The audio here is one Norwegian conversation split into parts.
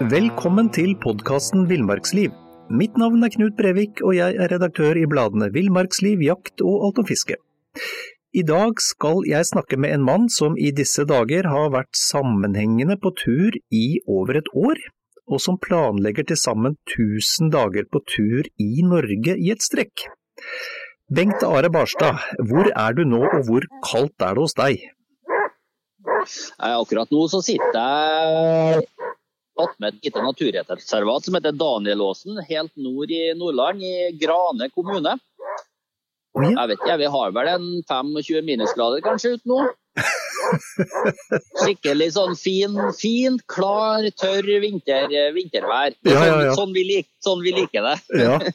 Velkommen til podkasten Villmarksliv. Mitt navn er Knut Brevik, og jeg er redaktør i bladene Villmarksliv, Jakt og Alt om fiske. I dag skal jeg snakke med en mann som i disse dager har vært sammenhengende på tur i over et år, og som planlegger til sammen 1000 dager på tur i Norge i et strekk. Bengt Are Barstad, hvor er du nå og hvor kaldt er det hos deg? Akkurat nå så sitter jeg attmed et lite naturreservat som heter Danielåsen, helt nord i Nordland, i Grane kommune. Jeg vet ikke, vi har vel en 25 minusgrader kanskje ute nå. Skikkelig sånn fin, fint, klar, tørr vinter, vintervær. Ja. Sånn, vi lik, sånn vi liker det.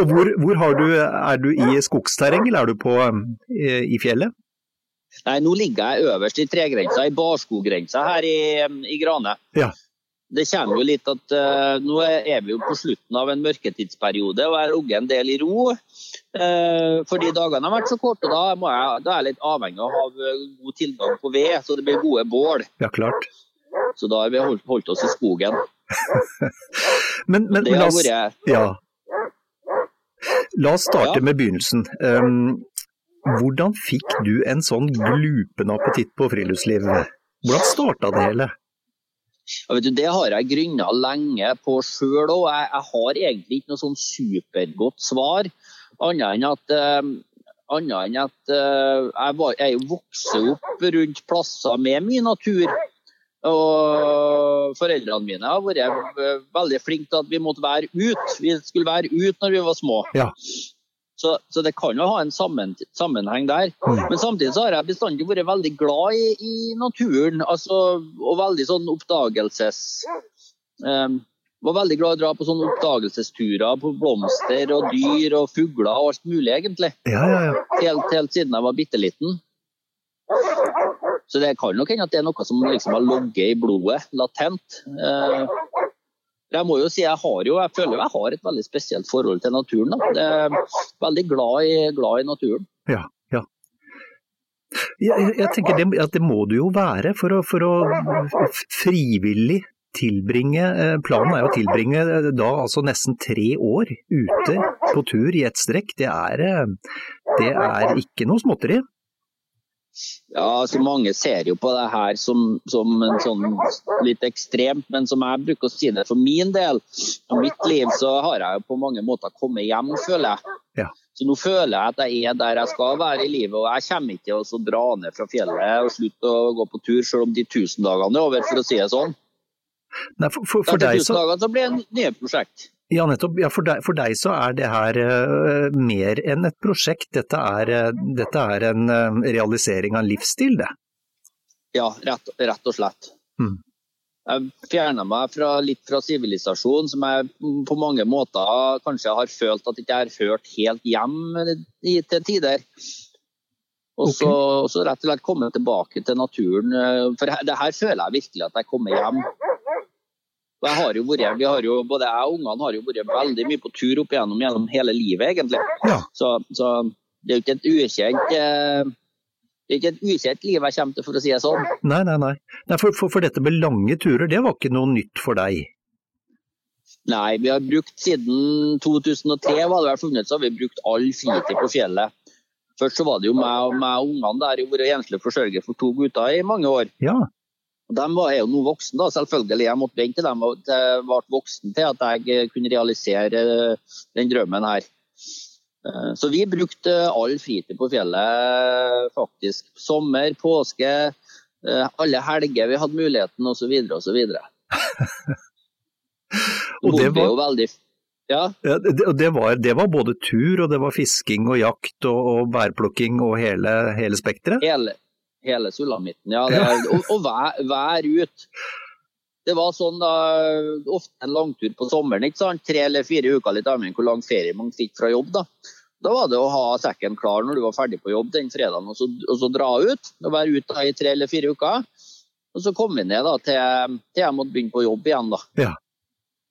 Og hvor, hvor har du, er du i skogsterreng, eller er du på, i, i fjellet? Nei, nå ligger jeg øverst i tregrensa, i barskoggrensa her i, i Grane. Ja. Det kommer jo litt at uh, Nå er vi jo på slutten av en mørketidsperiode, og jeg har ligget en del i ro. Uh, fordi dagene har vært så korte, da, må jeg, da er jeg litt avhengig av å ha god tilgang på ved, så det blir gode bål. Ja, klart. Så da har vi holdt, holdt oss i skogen. men, men Det har vært ja. La oss starte med begynnelsen. Um, hvordan fikk du en sånn glupende appetitt på friluftsliv? Hvordan starta det hele? Ja, vet du, det har jeg grunna lenge på sjøl òg. Jeg, jeg har egentlig ikke noe sånn supergodt svar, annet enn at, uh, annet enn at uh, jeg, var, jeg er opp rundt plasser med mye natur. Og foreldrene mine har vært eh, veldig flinke til at vi måtte være ute. Vi skulle være ute når vi var små. Ja. Så, så det kan jo ha en sammen, sammenheng der. Mm. Men samtidig så har jeg bestandig vært veldig glad i, i naturen. Altså, og veldig sånn oppdagelses... Um, var veldig glad i å dra på sånne oppdagelsesturer på blomster og dyr og fugler og alt mulig, egentlig. Ja, ja, ja. Helt, helt siden jeg var bitte liten. Så det kan nok hende at det er noe som liksom har ligget i blodet, latent. Eh, jeg må jo si jeg har jo, jeg føler jeg har et veldig spesielt forhold til naturen. Da. Jeg er veldig glad i, glad i naturen. ja, ja. Jeg, jeg, tenker det, at det må du jo være for å, for å frivillig tilbringe eh, Planen er å tilbringe eh, da altså nesten tre år ute på tur i ett strekk. Det er, det er ikke noe småtteri. Ja, altså Mange ser jo på det her som, som en sånn litt ekstremt, men som jeg bruker å si det for min del, av mitt liv, så har jeg jo på mange måter kommet hjem, føler jeg. Ja. Så nå føler jeg at jeg er der jeg skal være i livet, og jeg kommer ikke til å dra ned fra fjellet og slutte å gå på tur, selv om de tusen dagene er over, for å si det sånn. Nei, for, for, for Etter deg så dager så blir det nye prosjekt. Ja, nettopp. Ja, for, deg, for deg så er det her uh, mer enn et prosjekt. Dette er, uh, dette er en uh, realisering av en livsstil, det. Ja, rett, rett og slett. Mm. Jeg fjerna meg fra, litt fra sivilisasjon, som jeg på mange måter kanskje har følt at jeg ikke har hørt helt hjem i, til tider. Og så, så rett og slett komme tilbake til naturen. For det her føler jeg virkelig at jeg kommer hjem. Og jeg har jo vært, vi har jo, både jeg og ungene har jo vært veldig mye på tur opp igjennom gjennom hele livet, egentlig. Ja. Så, så det er jo ikke et ukjent eh, det er ikke et ukjent liv jeg kommer til, for å si det sånn. Nei, nei, nei. nei for, for, for dette med lange turer, det var ikke noe nytt for deg? Nei, vi har brukt siden 2003 var det vel funnet, så har vi brukt all fritid på fjellet. Først så var det jo meg og meg og ungene der. Jeg har vært enslig forsørger for to gutter i mange år. Ja. De var jo nå voksne, da, selvfølgelig. Jeg måtte vente til de ble voksne til at jeg kunne realisere den drømmen her. Eh, så vi brukte all fritid på fjellet, faktisk. Sommer, påske, eh, alle helger vi hadde muligheten, osv. osv. Og det var, veldig ja. ja det, det, var, det, var, både tur, og det var fisking og jakt og, og bærplukking og hele, hele spekteret? Hele, hele sulamitten, ja. Er, og, og vær, vær, ut. Det var sånn da, ofte en langtur på sommeren, ikke sant? tre eller fire uker, litt avhengig hvor lang ferie man fikk fra jobb. Da Da var det å ha sekken klar når du var ferdig på jobb den fredagen, og så, og så dra ut. og Være ute i tre eller fire uker. Og så kom vi ned da, til, til jeg måtte begynne på jobb igjen. da. Ja.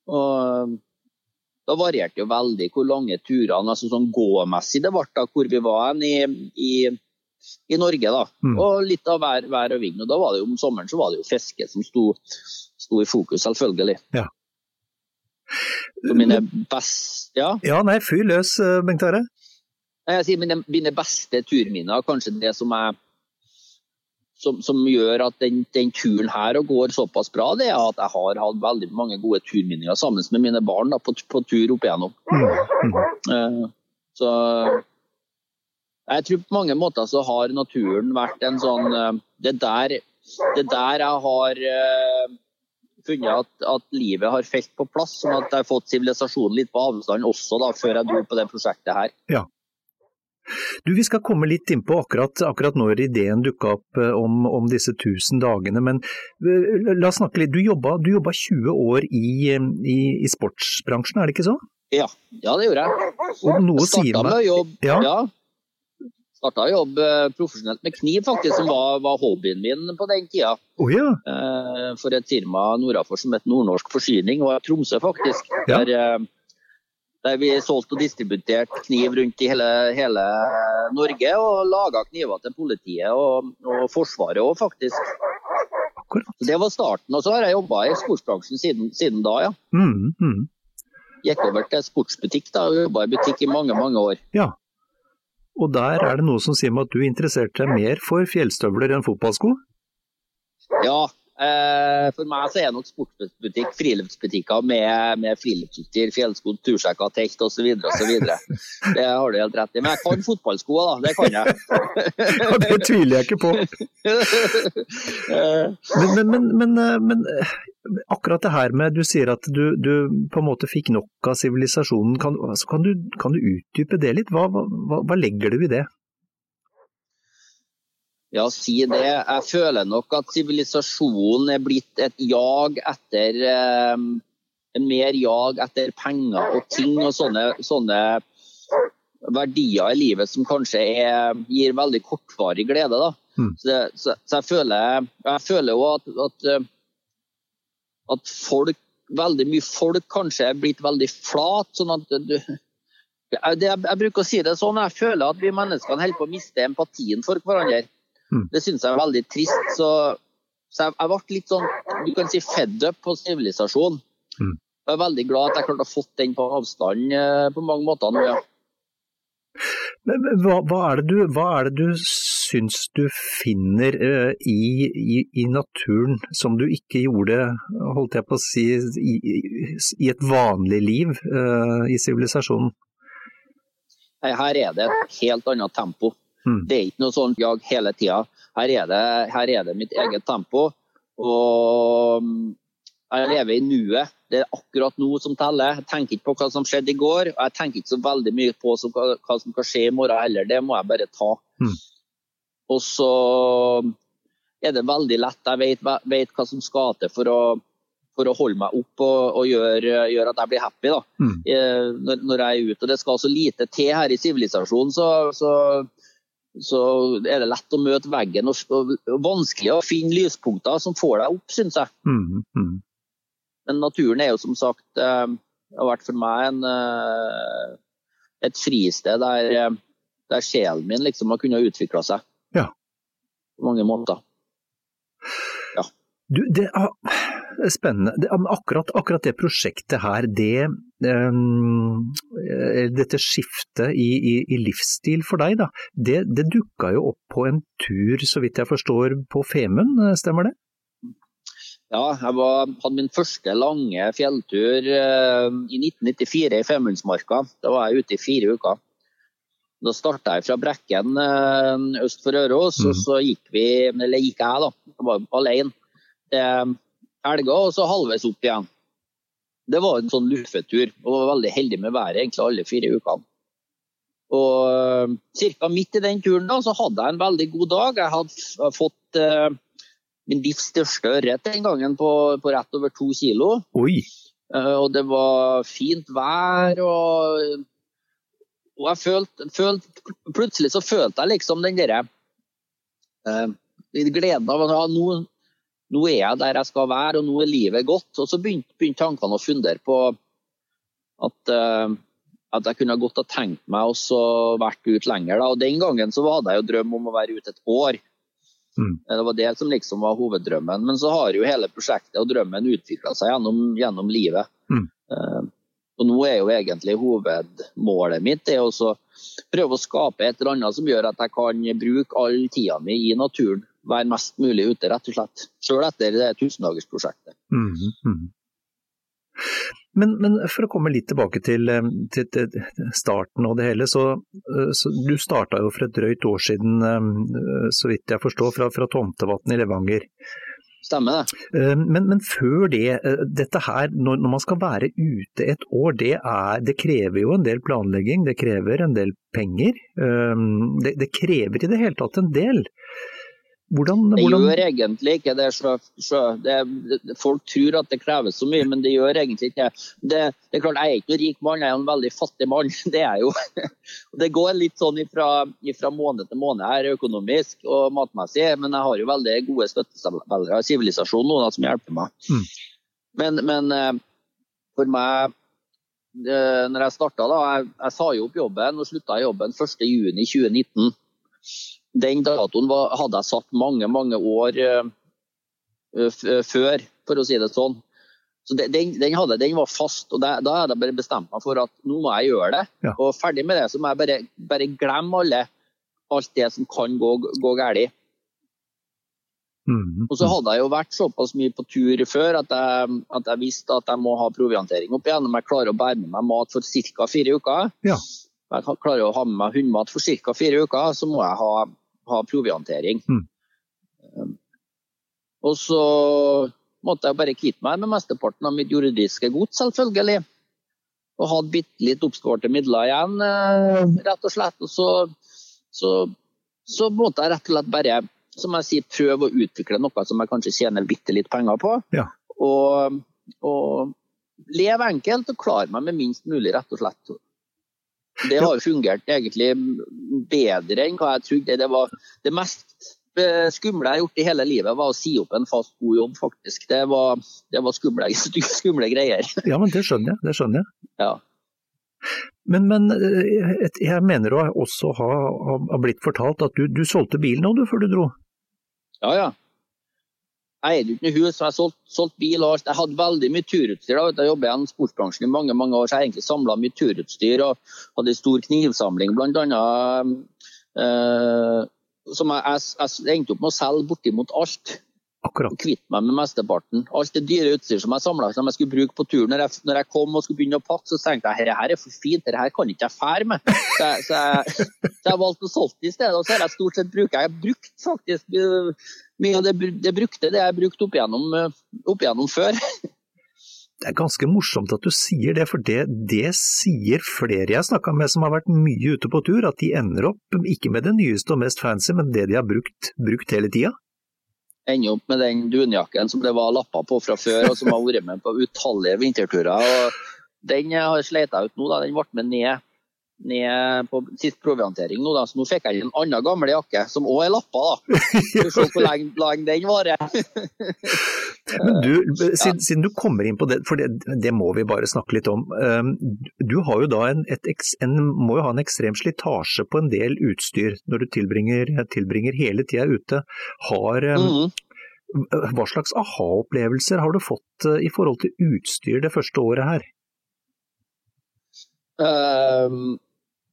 Og da varierte jo veldig hvor lange turene altså sånn gåmessig det ble da, hvor vi var i, i, i Norge. da, mm. Og litt av vær, vær, og vind. og da var det jo Om sommeren så var det jo fiske som sto, sto i fokus, selvfølgelig. Ja. Så mine best, ja. ja, nei, fyr løs, eh, Bengt Are. Jeg sier mine, mine beste turminner, kanskje det som er som, som, gjør at den, den, turen her går såpass bra, det er at jeg har hatt veldig mange gode turminninger sammen med mine barn da, på, på, tur opp igjennom. Mm. Uh, så jeg tror på mange måter så har naturen vært en sånn uh, det, der, det der jeg har uh, funnet at, at, livet har felt på plass, sånn at jeg har fått sivilisasjonen litt på avstand også da, før jeg dro på det prosjektet her. Ja. Du, Vi skal komme litt innpå akkurat, akkurat når ideen dukka opp eh, om, om, disse 1000 dagene, men eh, la oss snakke litt. Du jobba, du jobba 20 år i, eh, i, i, sportsbransjen, er det ikke så? Ja, ja det gjorde jeg. Og noe sier meg... Jobb, ja. ja. Starta å jobbe profesjonelt med kniv, faktisk, som var, var hobbyen min på den tida. Oh, ja. For et firma nordafor som het Nordnorsk Forsyning, og Tromsø faktisk. Ja. Der, der vi solgte og distributerte kniv rundt i hele, hele Norge, og laga kniver til politiet og, og Forsvaret òg, faktisk. Akkurat. Det var starten. Og så har jeg jobba i sportsbransjen siden, siden da, ja. Mm, mm. Gikk over til sportsbutikk da, og jobba i butikk i mange, mange år. Ja. Og der er det noe som sier meg at du interesserte deg mer for fjellstøvler enn fotballsko? Ja, for meg så er nok sportsbutikk friluftsbutikker med, med friluftsutstyr, fjellsko, tursekker, telt osv. Det har du helt rett i. Men jeg kan fotballsko, da. Det kan jeg. ja, det tviler jeg ikke på. Men, men, men, men, akkurat det her med Du sier at du, du på en måte fikk nok av sivilisasjonen. Kan, altså, kan, du, kan, du, utdype det litt? Hva, hva, hva legger du i det? Ja, si det. Jeg føler nok at sivilisasjonen er blitt et jag etter eh, en mer jag etter penger og ting og sånne, sånne verdier i livet som kanskje er, gir veldig kortvarig glede. Da. Mm. Så, så, så, jeg føler, jeg føler jo at, at, eh, at, folk, veldig mye folk kanskje er blitt veldig flat. sånn at du, jeg, jeg, jeg, bruker å si det sånn, jeg føler at vi menneskene holder på å miste empatien for hverandre. Mm. Det syns jeg er veldig trist. Så, så jeg, jeg, ble litt sånn du kan si fed up på sivilisasjon. Mm. Jeg er veldig glad at jeg klarte å fått den på avstand eh, på mange måter nå, ja. Men, hva, hva, er du, hva, er det du, syns du finner uh, i, i, i, naturen som du ikke gjorde, holdt jeg på å si, i, i et vanlig liv uh, i sivilisasjonen? Her er det et helt annet tempo. Mm. Det er ikke noe sånn jag hele tida. Her, her, er det mitt eget tempo. Og mm, jeg lever i nuet. Det er akkurat nå som teller. Jeg tenker ikke på hva som skjedde i går, og jeg tenker ikke så veldig mye på hva som kan skje i morgen heller. Det må jeg bare ta. Mm. Og så er det veldig lett. Jeg vet, vet hva som skal til for å, for å holde meg opp og, og gjøre, gjør at jeg blir happy da, mm. Eh, når, når, jeg er ute. Og Det skal så lite til her i sivilisasjonen, så, så så er det lett å møte veggen og, og vanskelig å finne lyspunkter som får deg opp, syns jeg. Mm, mm. Men naturen er jo som sagt eh, har vært for meg en, eh, et fristed der, eh, der, sjelen min liksom har kunnet utvikle seg. Ja. På mange måter. Ja. Du, det er spennende. Det, akkurat, akkurat, det prosjektet her, det Dette skiftet i, i, i, livsstil for deg, da, det, det dukka jo opp på en tur, så vidt jeg forstår, på Femund, stemmer det? Ja, jeg var, hadde min første lange fjelltur uh, i 1994 i Femundsmarka. Da var jeg ute i fire uker. Da starta jeg fra Brekken uh, øst for Røros, mm. og så gikk vi, eller gikk jeg da, jeg var alene til Elga og så halvveis opp igjen. Det var en sånn luffetur, og var veldig heldig med været egentlig alle fire ukene. Og Ca. midt i den turen da, så hadde jeg en veldig god dag. Jeg hadde fått uh, min livs største ørret den gangen på, på, rett over to kilo. Oi. Uh, og det var fint vær. og, og jeg følte, følte, Plutselig så følte jeg liksom den derre uh, gleden av at ja, nå, nå er jeg der jeg skal være, og nå er livet godt. Og så begynte, begynte tankene å fundere på at, uh, at jeg kunne godt ha tenkt meg å vært ute lenger. Da. Og Den gangen så hadde jeg jo drøm om å være ute et år. Mm. Det var det som liksom var hoveddrømmen. Men så har jo hele prosjektet og drømmen utvikla seg gjennom, gjennom livet. Mm. Uh, og nå er jo egentlig hovedmålet mitt det å prøve å skape et eller annet som gjør at jeg kan bruke all tida mi i naturen være mest mulig ute, rett og slett. Sjøl etter det tusendagersprosjektet. Mm -hmm. Men, men, for å komme litt tilbake til, eh, til, til starten og det hele. Så, eh, så Du starta jo for et drøyt år siden, eh, så vidt jeg forstår, fra, fra Tomtevatn i Levanger. Stemmer det. Men, men, før det, dette her, når, når, man skal være ute et år, det, er, det, krever jo en del planlegging, det krever en del penger. Det, det krever i det hele tatt en del. Hvordan, det gjør egentlig ikke det. Så, så det, folk tror at det kreves så mye, men det gjør egentlig ikke det. Det er klart, Jeg er ikke noen rik mann, jeg er en veldig fattig mann. Det er jo. Det går litt sånn ifra, ifra måned til måned her økonomisk og matmessig, men jeg har jo veldig gode støttespillere i sivilisasjonen nå som hjelper meg. Mm. Men, men, eh, for meg eh, når jeg starta, da, jeg, jeg sa jo opp jobben og slutta jobben 1.6.2019 den datoen var, hadde jeg satt mange, mange år uh, før, for å si det sånn. Så den, den, hadde, den var fast, og det, da hadde jeg bare bestemt meg for at nå må jeg gjøre det. Ja. Og ferdig med det, så må jeg bare, bare glemme alle, alt det som kan gå, gå galt. Mm. Og så hadde jeg jo vært såpass mye på tur før at jeg, at jeg visste at jeg må ha proviantering opp igjen. Om jeg klarer å bære med meg mat for ca. fire uker, ja. jeg klarer å ha med meg hundemat for ca. fire uker, så må jeg ha ha proviantering. Mm. Um, og så måtte jeg bare kvitte meg med mesteparten av mitt juridiske gods, selvfølgelig. Og hadde bitte litt oppskårte midler igjen, eh, rett og slett. Og så, så, så, måtte jeg rett og slett bare som jeg sier, prøve å utvikle noe som jeg kanskje tjener bitte litt penger på. Ja. Og, og leve enkelt og klare meg med minst mulig, rett og slett. Det har fungert egentlig bedre enn hva jeg trodde. Det var det mest eh, skumle jeg har gjort i hele livet, var å si opp en fast, god jobb, faktisk. Det var, det var skumle, skumle, greier. Ja, men det skjønner jeg. Det skjønner jeg. Ja. Men, men, eh, jeg mener å også ha, ha blitt fortalt at du, du solgte bilen nå, du, før du dro? Ja, ja. Jeg eide ikke noe hus, jeg solgte, solgt bil og alt. Jeg hadde veldig mye turutstyr. da, Jeg jobber i sportsbransjen i mange mange år, så jeg egentlig samla mye turutstyr og hadde en stor knivsamling bl.a. Eh, som jeg, jeg, jeg, endte opp med å selge bortimot alt. Akkurat. Og kvitte meg med mesteparten. Alt det dyre utstyr som jeg samla som jeg skulle bruke på turen. Når jeg, når jeg, kom og skulle begynne å pakke, så tenkte jeg dette her er for fint, dette her kan ikke jeg fære med. Så jeg, så jeg, så jeg valgte å solge det i stedet. Og så har jeg stort sett brukt Jeg har brukt faktisk mye av det, det brukte det jeg brukte opp igjennom, opp igjennom før. Det er ganske morsomt at du sier det, for det, det sier flere jeg har snakka med som har vært mye ute på tur, at de ender opp ikke med det nyeste og mest fancy, men det de har brukt, brukt hele tida. Ender opp med den dunjakken som det var lapper på fra før, og som har vært med på utallige vinterturer. og Den har jeg sleit ut nå, da. den ble med ned ned på sist proviantering nå, da. Så nå fikk jeg en annen gammel jakke, som òg er lappa, da. Får se hvor lenge, lenge den varer. Men du, siden, siden, du kommer inn på det, for det, det, må vi bare snakke litt om. Ehm, du har jo da en, et, en, må jo ha en ekstrem slitasje på en del utstyr når du tilbringer, tilbringer hele tida ute. Har, mm -hmm. Hva slags aha-opplevelser har du fått i forhold til utstyr det første året her? Uh,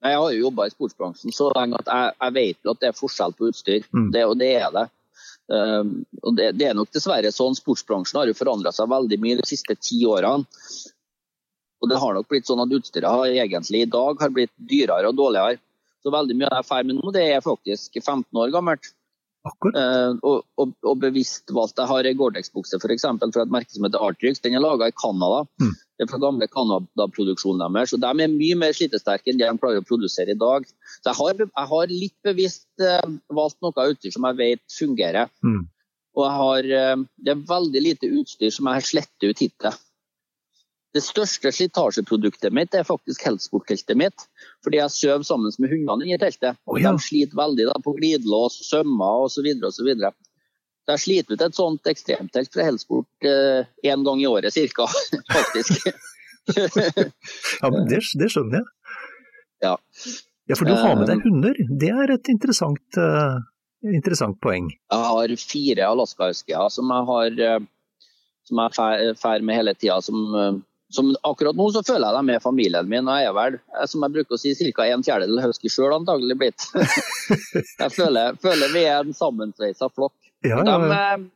jeg har jo jobba i sportsbransjen så lenge at jeg, jeg vet jo at det er forskjell på utstyr. Mm. Det, og det er det. Um, og det, det, er nok dessverre sånn. Sportsbransjen har jo forandra seg veldig mye de siste ti årene. Og det har nok blitt sånn at utstyret har, egentlig i dag har blitt dyrere og dårligere. Så veldig mye av det jeg drar med nå, det er faktisk 15 år gammelt. Uh, og, og, og, bevisst valgt. Jeg har ei Gore-Tex-bukse for et merke som heter Artrix. Den er laga i Canada. Mm. Fra gamle Canada-produksjonen deres. og De er mye mer slitesterke enn det de klarer å produsere i dag. Så Jeg har, jeg har litt bevisst uh, valgt noe utstyr som jeg vet fungerer. Mm. Og har, uh, Det er veldig lite utstyr som jeg har slettet ut hittil. Det største slitasjeproduktet mitt er faktisk helsportteltet mitt. Fordi jeg sover sammen med hundene i teltet. og De sliter veldig da, på glidelås, sømmer osv. jeg sliter ut et sånt ekstremtelt fra Helsport én eh, gang i året ca. faktisk. ja, men det, det, skjønner jeg. Ja. ja, for du har med deg eh, hunder. Det er et interessant, uh, interessant poeng. Jeg har fire alaskahuskyer som jeg har som jeg drar med hele tida. Som, som akkurat nå så føler jeg dem med familien min, og jeg er vel, som jeg bruker å si, ca. en fjerdedel husky sjøl antagelig blitt. jeg føler, føler, vi er en sammensveisa flokk. Ja, ja, ja. De, eh,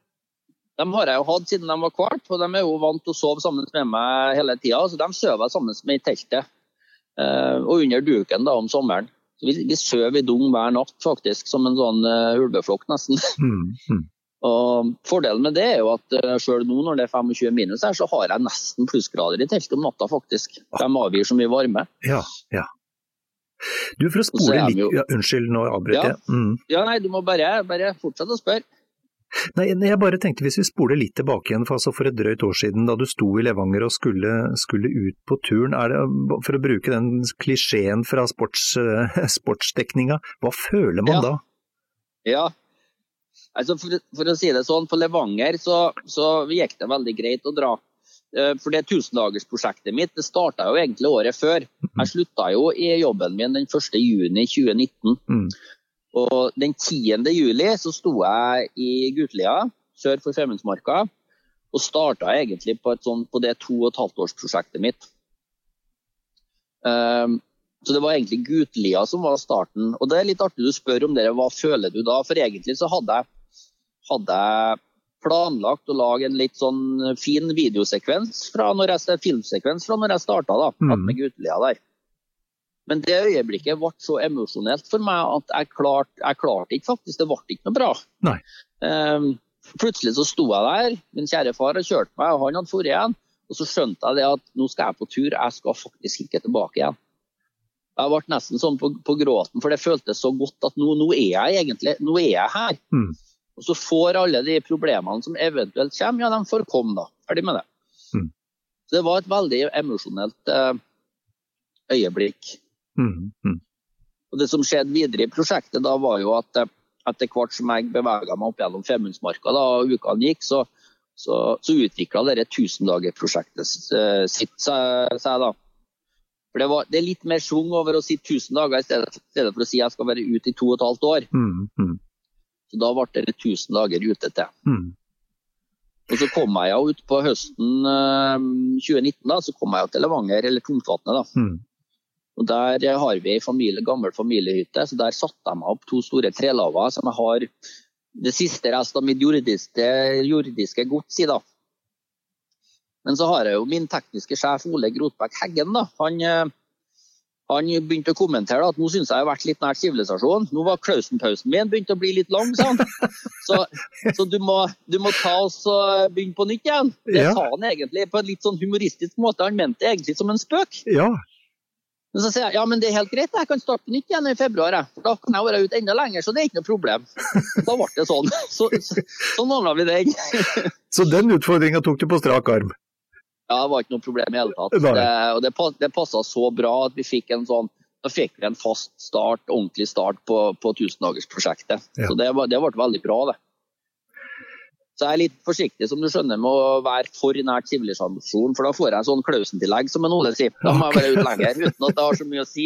de, har jeg jo hatt siden de var kvart, og de er jo vant til å sove sammen med meg hele tida. Så de sover sammen med i teltet uh, og under duken da om sommeren. Så vi, vi sover i dung hver natt, faktisk, som en sånn uh, ulveflokk, nesten. Mm, mm. Og Fordelen med det er jo at selv nå når det er 25 minus her, så har jeg nesten plussgrader i teltet om natta, faktisk. De avgir så mye varme. Ja, ja. Du, for å spole litt jo... ja, Unnskyld, nå avbryter jeg. Ja. Mm. ja, nei, du må bare, bare fortsette å spørre. Nei, jeg bare tenkte hvis vi spoler litt tilbake igjen, for, altså for et drøyt år siden da du sto i Levanger og skulle, skulle ut på turen, er det, for å bruke den klisjeen fra sports, sportsdekninga, hva føler man ja. da? Ja, Altså for, for, å si det sånn, På Levanger så, så gikk det veldig greit å dra. Eh, for det tusendagersprosjektet mitt det starta jo egentlig året før. Jeg slutta jo i jobben min den 1. juni 2019. Mm. Og den 10. juli så sto jeg i Gutelia sør for Femundsmarka og starta egentlig på, sånt, på det to og et halvt års-prosjektet mitt. Um, så det var egentlig Gutelia som var starten. Og det er litt artig du spør om det, hva føler du da? For egentlig så hadde jeg hadde jeg planlagt å lage en litt sånn fin videosekvens fra når jeg, filmsekvens fra når jeg starta da, mm. med Gutelia der. Men det øyeblikket ble så emosjonelt for meg at jeg klarte, jeg klarte ikke faktisk. Det ble ikke noe bra. Um, plutselig så sto jeg der, min kjære far har kjørt meg, og han hadde dratt igjen. Og så skjønte jeg det at nå skal jeg på tur, jeg skal faktisk ikke tilbake igjen. Jeg ble nesten sånn på, på gråten, for det føltes så godt at nå, nå, er jeg egentlig nå er jeg her. Mm. Og så får alle de problemene som eventuelt kommer, ja, de får komme, da. Ferdig med det. Mm. Så det var et veldig emosjonelt eh, øyeblikk. Mm. Mm. Og Det som skjedde videre i prosjektet, da var jo at eh, etter hvert som jeg bevega meg opp gjennom Femundsmarka og ukene gikk, så, så, så utvikla dette tusendagerprosjektet eh, sitt seg, da. For det, var, det, er litt mer schwung over å si 1000 dager i stedet, i stedet, for å si jeg skal være ute i to og et halvt år. Mm, mm. Så da ble det 1000 dager ute til. Mm. Og så kom jeg jo ut på høsten øh, eh, 2019, da, så kom jeg jo til Levanger, eller Tungtvatnet. da. Og Der har vi ei familie, gammel familiehytte, så der satte jeg meg opp to store trelaver som jeg har det siste rest av mitt jordiske, jordiske gods i. da. Men så har jeg jo min tekniske sjef Ole Grotbæk Heggen. da. Han øh, han begynte å kommentere at nå syns jeg jeg har vært litt nær sivilisasjonen. Nå var Klausen-pausen min begynt å bli litt lang, sa han. Så, så du, må, du, må, ta oss og begynne på nytt igjen. Det ja. sa han egentlig på en litt sånn humoristisk måte. Han mente det egentlig som en spøk. Ja. Men så sier jeg ja, men det er helt greit, jeg kan starte på nytt igjen i februar. Da kan jeg være ute enda lenger, så det er ikke noe problem. Da ble det sånn. Så, så, sånn ordna vi det. så den utfordringa tok du på strak arm? Ja, det var ikke noe problem i hele tatt. Det, og det, det passa så bra at vi fikk en sånn da fikk vi en fast start, ordentlig start på, på tusendagersprosjektet. Ja. Så det, var, det ble veldig bra, det. Så jeg er litt forsiktig som du skjønner, med å være for nært sivilisasjonen, for da får jeg en sånn Klausen-tillegg, som en Ole sier. Da må jeg være ute lenger, uten at det har så mye å si.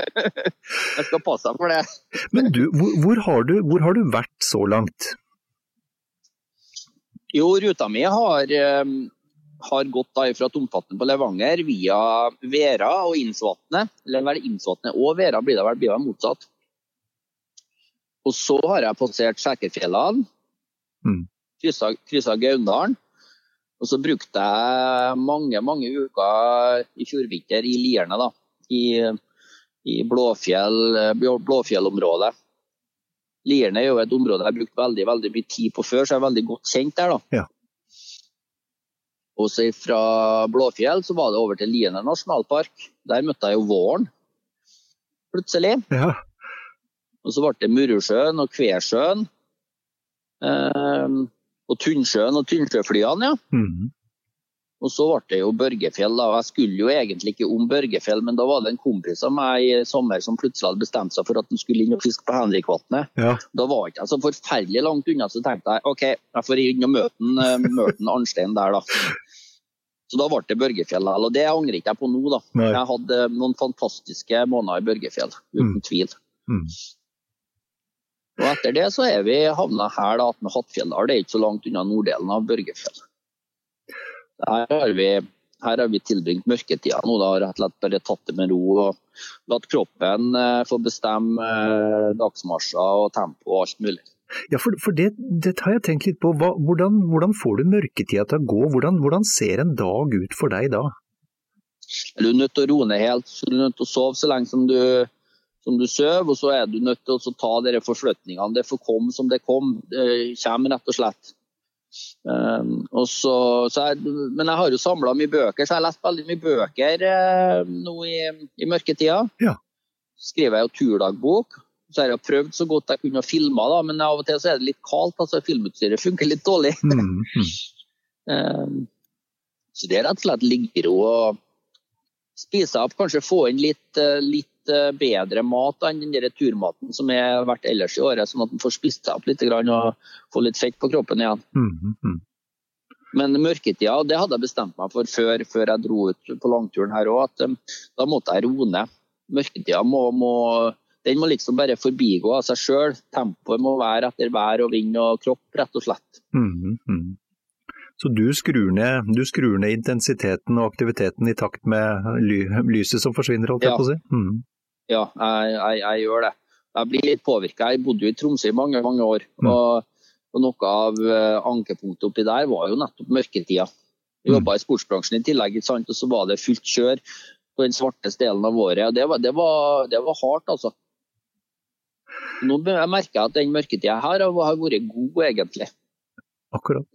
jeg skal passe meg for det. Men du, hvor, hvor, har du, hvor har du vært så langt? Jo, ruta mi har, eh, har gått da fra Tomfatten på Levanger via Vera og Innsvatnet. Eller vel Innsvatnet og Vera blir det vel blir det motsatt. Og så har jeg passert Skjækerfjellene. Mm. Kryssa, Gaundalen. Og så brukte jeg mange, mange uker i fjor vinter i Lierne, da. I, i Blåfjell, Blåfjellområdet. Lierne er jo et område jeg har brukt veldig, veldig mye tid på før, så jeg er veldig godt kjent der. da. Ja. Og så fra Blåfjell så var det over til Lierne nasjonalpark. Der møtte jeg jo våren, plutselig. Ja. Og så ble det Murusjøen og Kvesjøen. Eh, og Tunnsjøen og Tunnsjøflyene, ja. Mm. Og så ble det jo Børgefjell. da, Jeg skulle jo egentlig ikke om Børgefjell, men da var det en kompis av meg i sommer som plutselig hadde bestemt seg for at han skulle inn og fiske på Henrikvatnet. ja. Da var ikke jeg så forferdelig langt unna, så tenkte jeg OK, jeg får inn og møte en, eh, Arnstein der, da. Så da ble det Børgefjell. Og det angrer ikke jeg på nå, da. Nei. Jeg hadde noen fantastiske måneder i Børgefjell, uten Mm. tvil. Mm. Og etter det så er vi havna her da, med Hattfjelldal. Det er ikke så langt unna norddelen av Børgefjell. Her har vi, her har vi tilbringt mørketida nå, da, rett og slett bare tatt det med ro. og Latt kroppen eh, få bestemme eh, dagsmarsjer og tempo og alt mulig. Ja, for, for det, det har jeg tenkt litt på. Hva, hvordan, hvordan får du mørketida til å gå? Hvordan, hvordan ser en dag ut for deg da? Du er nødt til å roe ned helt. Du er nødt til å sove så lenge som du, som du sover, og så er du nødt til å ta dere forflytningene. Det får komme som det kom. Det kommer rett og slett. Um, og så, så jeg, men jeg har jo samla mye bøker, så jeg har lest veldig mye bøker eh, nå i, i mørketida. Ja. Skriver jeg jo turdagbok. Så har jeg prøvd så godt jeg kunne å filme, da, men av og til så er det litt kaldt. altså Filmutstyret funker litt dårlig. Mm, mm. Um, så det er rett og slett ligge i ro og spise opp, kanskje få inn litt, eh, litt eh, bedre mat enn den der turmaten som har vært ellers i året, sånn at man får spist seg opp litt og får litt fett på kroppen igjen. Mm, mm. Men mørketida, det hadde jeg bestemt meg for før, før jeg dro ut på langturen her òg, at um, da måtte jeg roe ned. Mørketida må, må, den må liksom bare forbigå av seg sjøl. Tempoet må være etter vær og vind og kropp, rett og slett. Mm, mm. Så du skrur, ned, du skrur ned intensiteten og aktiviteten i takt med ly, lyset som forsvinner, holdt jeg Ja. på å si? Mm. Ja, jeg, jeg, jeg gjør det. Jeg blir litt påvirka. Jeg bodde jo i Tromsø i mange mange år. Mm. Og, og noe av eh, ankepunktet oppi der var jo nettopp mørketida. Jeg Mm. jobba i sportsbransjen i tillegg, og så var det fullt kjør på den svarteste delen av året. og Det var, det var, det var hardt, altså. Nå jeg merker jeg at den mørketida her har har vært god, egentlig. Akkurat.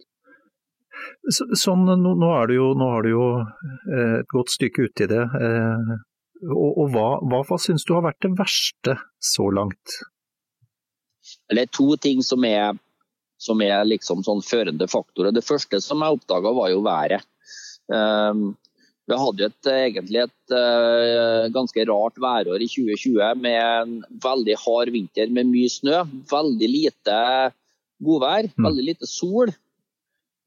Så, sånn, nå, nå, er du jo, nå har du jo eh, et godt stykke uti det. Eh, og og hva, hva, hva syns du har vært det verste så langt? Det er to ting som er, som er liksom sånn førende faktorer. Det første som jeg oppdaga, var jo været. Um, vi hadde et, egentlig et eh, ganske rart værår i 2020 med en veldig hard vinter med mye snø. Veldig lite godvær, Mm. veldig lite sol.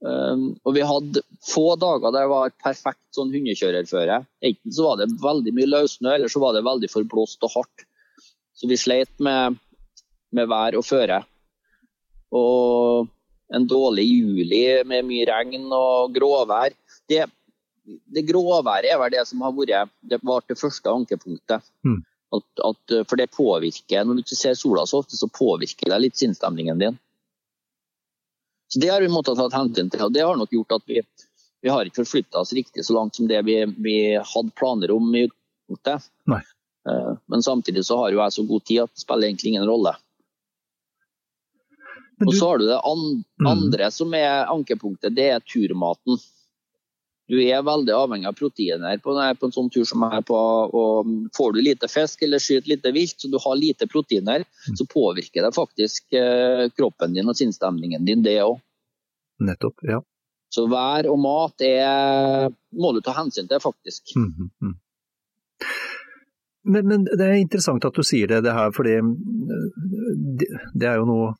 Um, og vi hadde få dager der det var et perfekt sånn hundekjørerføre. Enten så var det veldig mye løssnø, eller så var det veldig forblåst og hardt. Så vi sleit med, med vær og føre. Og en dårlig juli med mye regn og gråvær. Det, det gråværet er vel det som har vært det var det første ankepunktet. Mm. At, at, for det påvirker, når du ikke ser sola så ofte, så påvirker det litt sinnsstemningen din. Så Det har vi måttet ta hensyn til, og det har nok gjort at vi, vi har ikke forflytta oss riktig så langt som det vi, vi hadde planer om i utgangspunktet. Eh, Men samtidig så har jo jeg så god tid at det spiller egentlig ingen rolle. Og så har du det Mm. andre som er ankepunktet, det er turmaten. Du er veldig avhengig av proteiner på, på en sånn tur som jeg er på. og Får du lite fisk eller skyter lite vilt, så du har lite proteiner, Mm. så påvirker det faktisk eh, kroppen din og sinnsstemningen din, det òg. nettopp, ja. Så vær og mat er, må du ta hensyn til, faktisk. Mm -hmm. Men, men det er interessant at du sier det, det her, fordi det, det er jo noe,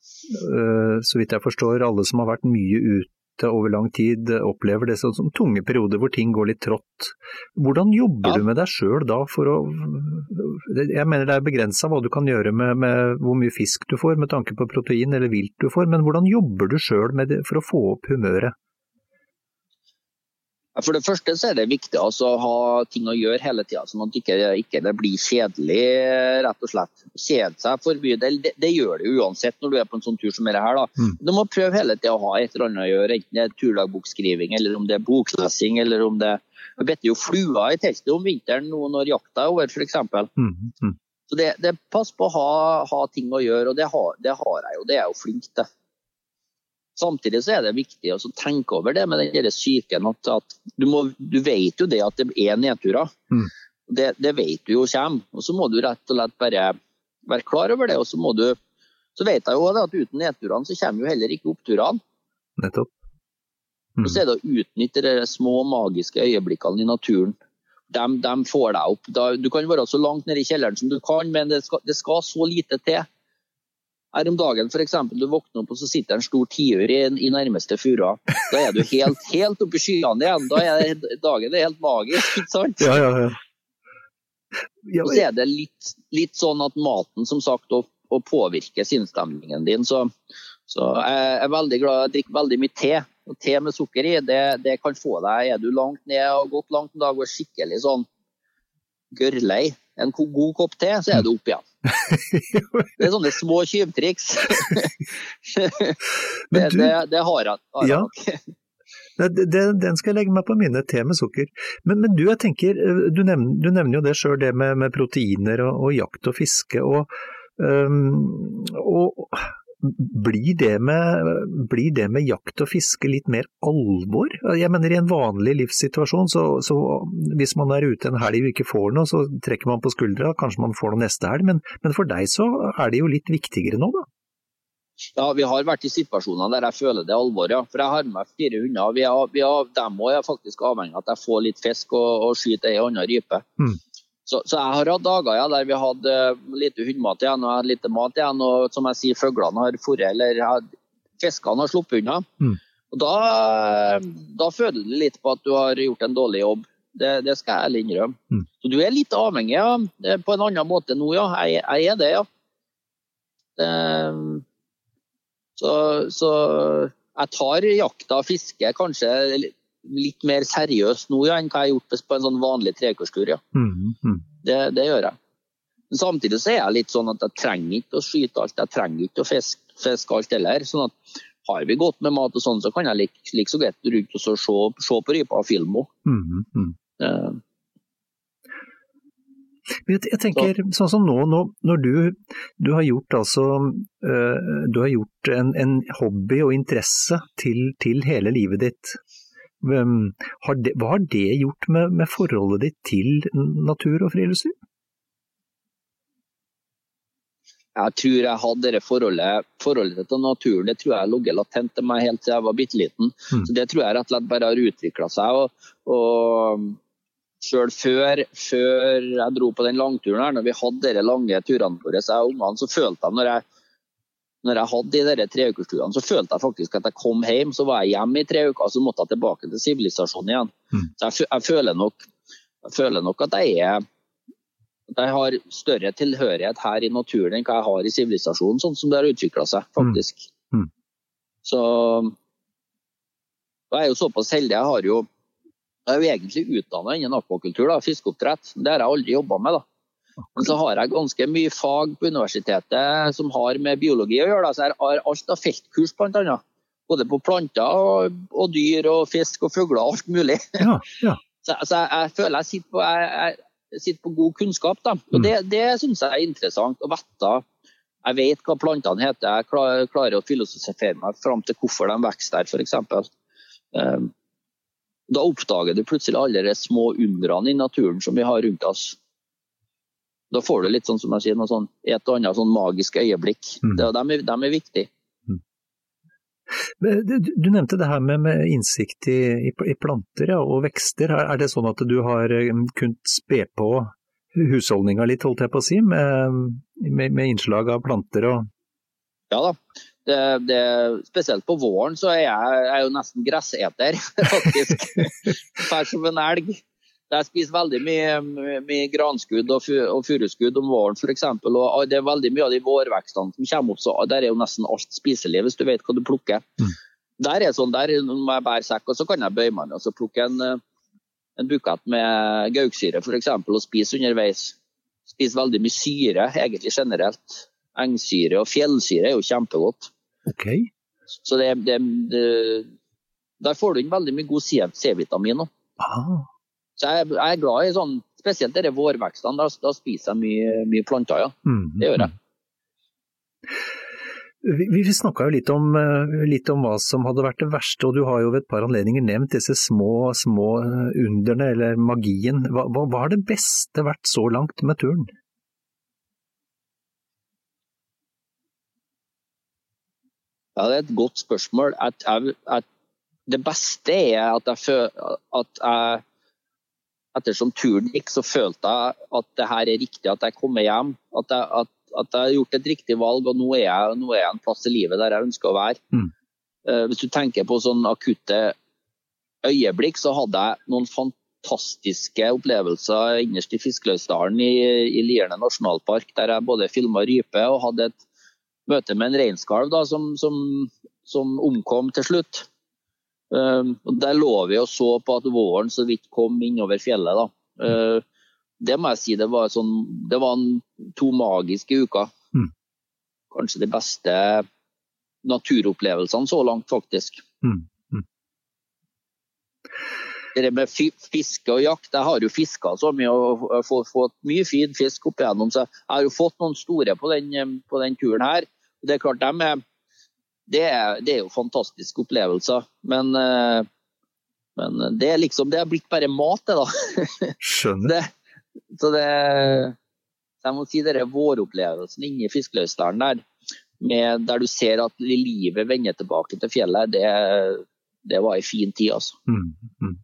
øh, så vidt jeg forstår, alle som har vært mye ute over lang tid, opplever det som tunge perioder hvor ting går litt trått. Hvordan jobber ja. du med deg sjøl da for å Jeg mener det er begrensa hva du kan gjøre med, med, hvor mye fisk du får med tanke på protein eller vilt du får, men hvordan jobber du sjøl for å få opp humøret? For det første så er det viktig altså, å ha ting å gjøre hele tida, sånn at ikke, ikke det blir kjedelig. rett og slett. Kjede seg for mye, det, det, det, gjør det uansett når du er på en sånn tur som dette. her. Da. Mm. Du må prøve hele tida å ha et eller annet å gjøre, enten det er turlagbokskriving, eller om det er boklesing, eller om det Vi better jo fluer i teltet om vinteren nå når jakta er over, f.eks. Mm. Mm. Så det, det Pass på å ha, ha, ting å gjøre, og det har, det har jeg jo. Det er jeg jo flink til. Samtidig så er det viktig å tenke over det med den psyken At, at du, må, du, vet jo det at det er nedturer. Mm. Det, det, vet du jo kommer. Og så må du rett og slett bare være klar over det. Og så må du Så vet jeg jo at uten nedturene så kommer jo heller ikke oppturene. Nettopp. Mm. Og så er det å utnytte de små magiske øyeblikkene i naturen. De, de får deg opp. Da, du kan være så langt nede i kjelleren som du kan, men det skal, det skal så lite til her om dagen f.eks. du våkner opp og så sitter en stor tiur i, i, nærmeste furua. Da er du helt, helt oppe i skyene igjen. Da er dagen er helt magisk, ikke sant? Ja, ja, ja. ja så er det litt, litt, sånn at maten som sagt å, å påvirker sinnsstemningen din. Så, så, jeg er veldig glad jeg drikker veldig mye te. Og te med sukker i, det, det kan få deg Er du langt ned og gått langt en dag og skikkelig sånn gørrlei, en god kopp te, så er du opp igjen. det er sånne små tyvtriks. det, det, det, har jeg nok. den skal jeg legge meg på minne, te med sukker. Men, men, du, jeg tenker, du nevner, du nevner jo det sjøl, det med, med, proteiner og, og, jakt og fiske. og, um, og blir det, med, blir det, med, jakt og fiske litt mer alvor? Jeg mener I en vanlig livssituasjon, så, så hvis man er ute en helg og ikke får noe, så trekker man på skuldra, kanskje man får noe neste helg. Men, men, for deg så er det jo litt viktigere nå, da? Ja, vi har vært i situasjoner der jeg føler det er alvor, ja. For jeg har med fire hunder. Vi er, vi er, dem òg er faktisk avhengig av at jeg får litt fisk og, og skyter ei anna rype. Mm. Så, så, jeg har hatt dager ja, der vi hadde lite hundmat igjen og lite mat igjen. Og som jeg sier, fuglene har forret, eller fiskene har sluppet unna. Mm. Og da, da, føler du litt på at du har gjort en dårlig jobb. Det, det skal jeg ærlig innrømme. Mm. Så du er litt avhengig ja. på en annen måte nå, ja. Jeg, jeg er det, ja. Det, så, så jeg tar jakta og fiske kanskje litt mer seriøs nå ja, enn hva jeg har gjort på en sånn vanlig trekurskur. Ja. Mm, mm. Det, det, gjør jeg. Men samtidig så er jeg litt sånn at jeg trenger ikke å skyte alt, jeg trenger ikke å fiske, fiske alt heller. sånn at har vi gått med mat og sånn, så kan jeg like, like så greit rundt og se, se på rypa og filme henne. Mm, uh, jeg tenker sånn som nå, nå når du, du, har gjort altså uh, Du har gjort en, en hobby og interesse til, til hele livet ditt. Har det, hva har det gjort med, med, forholdet ditt til natur og friluftsliv? Jeg tror jeg hadde det forholdet, forholdet til naturen det tror jeg ligget latent til meg helt siden jeg var bitte liten. Mm. Så Det tror jeg rett og slett bare har utvikla seg. Og, og selv før, før, jeg dro på den langturen, her, når vi hadde de lange turene våre, så jeg ungene, så følte jeg når jeg når jeg hadde de der treukersturene, så følte jeg faktisk at jeg kom hjem, så var jeg hjemme i tre uker, så måtte jeg tilbake til sivilisasjonen igjen. Mm. Så jeg, jeg, føler nok, jeg, føler nok, at jeg er at jeg har større tilhørighet her i naturen enn hva jeg har i sivilisasjonen, sånn som det har utvikla seg, faktisk. Mm. Mm. Så jeg er jo såpass heldig. Jeg har jo, jeg er jo egentlig utdanna innen akvakultur, da, fiskeoppdrett. Det har jeg aldri jobba med. da. Men så har jeg ganske mye fag på universitetet som har med biologi å gjøre. Da. Så jeg har alt av feltkurs, bl.a. Både på planter og, og, dyr og fisk og fugler og alt mulig. Ja, ja. Så, så jeg, jeg, føler jeg sitter på, jeg, jeg sitter på god kunnskap. Da. Og mm. Det, det syns jeg er interessant å vite. Jeg vet hva plantene heter, jeg klarer, klarer å filosofere meg fram til hvorfor de vokser der, f.eks. Um, da oppdager du plutselig alle de små undrene i naturen som vi har rundt oss. Da får du litt sånn som jeg sier, noe sånn, et og annet sånn magisk øyeblikk. Mm. Det, de, er, de er viktige. Mm. Du, nevnte det her med, med innsikt i, i, i planter ja, og vekster. Er, det sånn at du har eh, kunnet spe på husholdninga litt, holdt jeg på å si, med, med, med innslag av planter og Ja da, Det, det, spesielt på våren så er jeg, jeg er jo nesten gresseter, faktisk. Fær som en elg. Jeg spiser veldig mye, mye granskudd og, og furuskudd om våren f.eks. Og det er veldig mye av de vårvekstene som kommer opp, så der er jo nesten alt spiselig hvis du vet hva du plukker. Mm. Der er det sånn, der må jeg bære sekk, og så kan jeg bøye meg og så plukke en, en bukett med gauksyre f.eks. og spise underveis. Spiser veldig mye syre, egentlig generelt. Engsyre og fjellsyre er jo kjempegodt. Okay. Så det, det, det, der får du inn veldig mye god C-vitamin. Ah. Så jeg, jeg, er glad i sånn, spesielt disse vårvekstene. Da, da, spiser jeg mye, mye planter, ja. Mm. Det gjør jeg. Vi, vi snakka jo litt om, eh, litt om, hva som hadde vært det verste, og du har jo ved et par anledninger nevnt disse små, små eh, underne, eller magien. Hva, hva har det beste vært så langt med turen? Ja, Det er et godt spørsmål. At jeg, at det beste er at jeg, at jeg ettersom turen gikk, så følte jeg at det her er riktig, at jeg kommer hjem. At jeg, at, at jeg har gjort et riktig valg, og nå er, jeg, nå er jeg en plass i livet der jeg ønsker å være. Mm. Uh, hvis du tenker på sånne akutte øyeblikk, så hadde jeg noen fantastiske opplevelser innerst i Fiskeløysdalen i, i Lierne nasjonalpark, der jeg både filma rype og hadde et møte med en reinskalv som, som, som omkom til slutt. Ehm, der lå vi og så på at våren så vidt kom innover fjellet. Da. Ehm, det må jeg si, det var, sånn, det var to magiske uker. Mm. Kanskje de beste naturopplevelsene så langt, faktisk. Mm. Mm. Det med fiske og jakt, jeg har jo fiska så mye og fått mye fin fisk opp igjennom, så jeg har jo fått noen store på den, på den turen her. Det er klart, de er det er, det er jo fantastiske opplevelser. Men, eh, men, det er liksom Det har blitt bare mat, det, da. Skjønner. Det, så det Jeg må si denne våropplevelsen inni Fiskeløysdalen der, med, der du ser at livet vender tilbake til fjellet, det, det var ei en fin tid, altså. Mm, mm.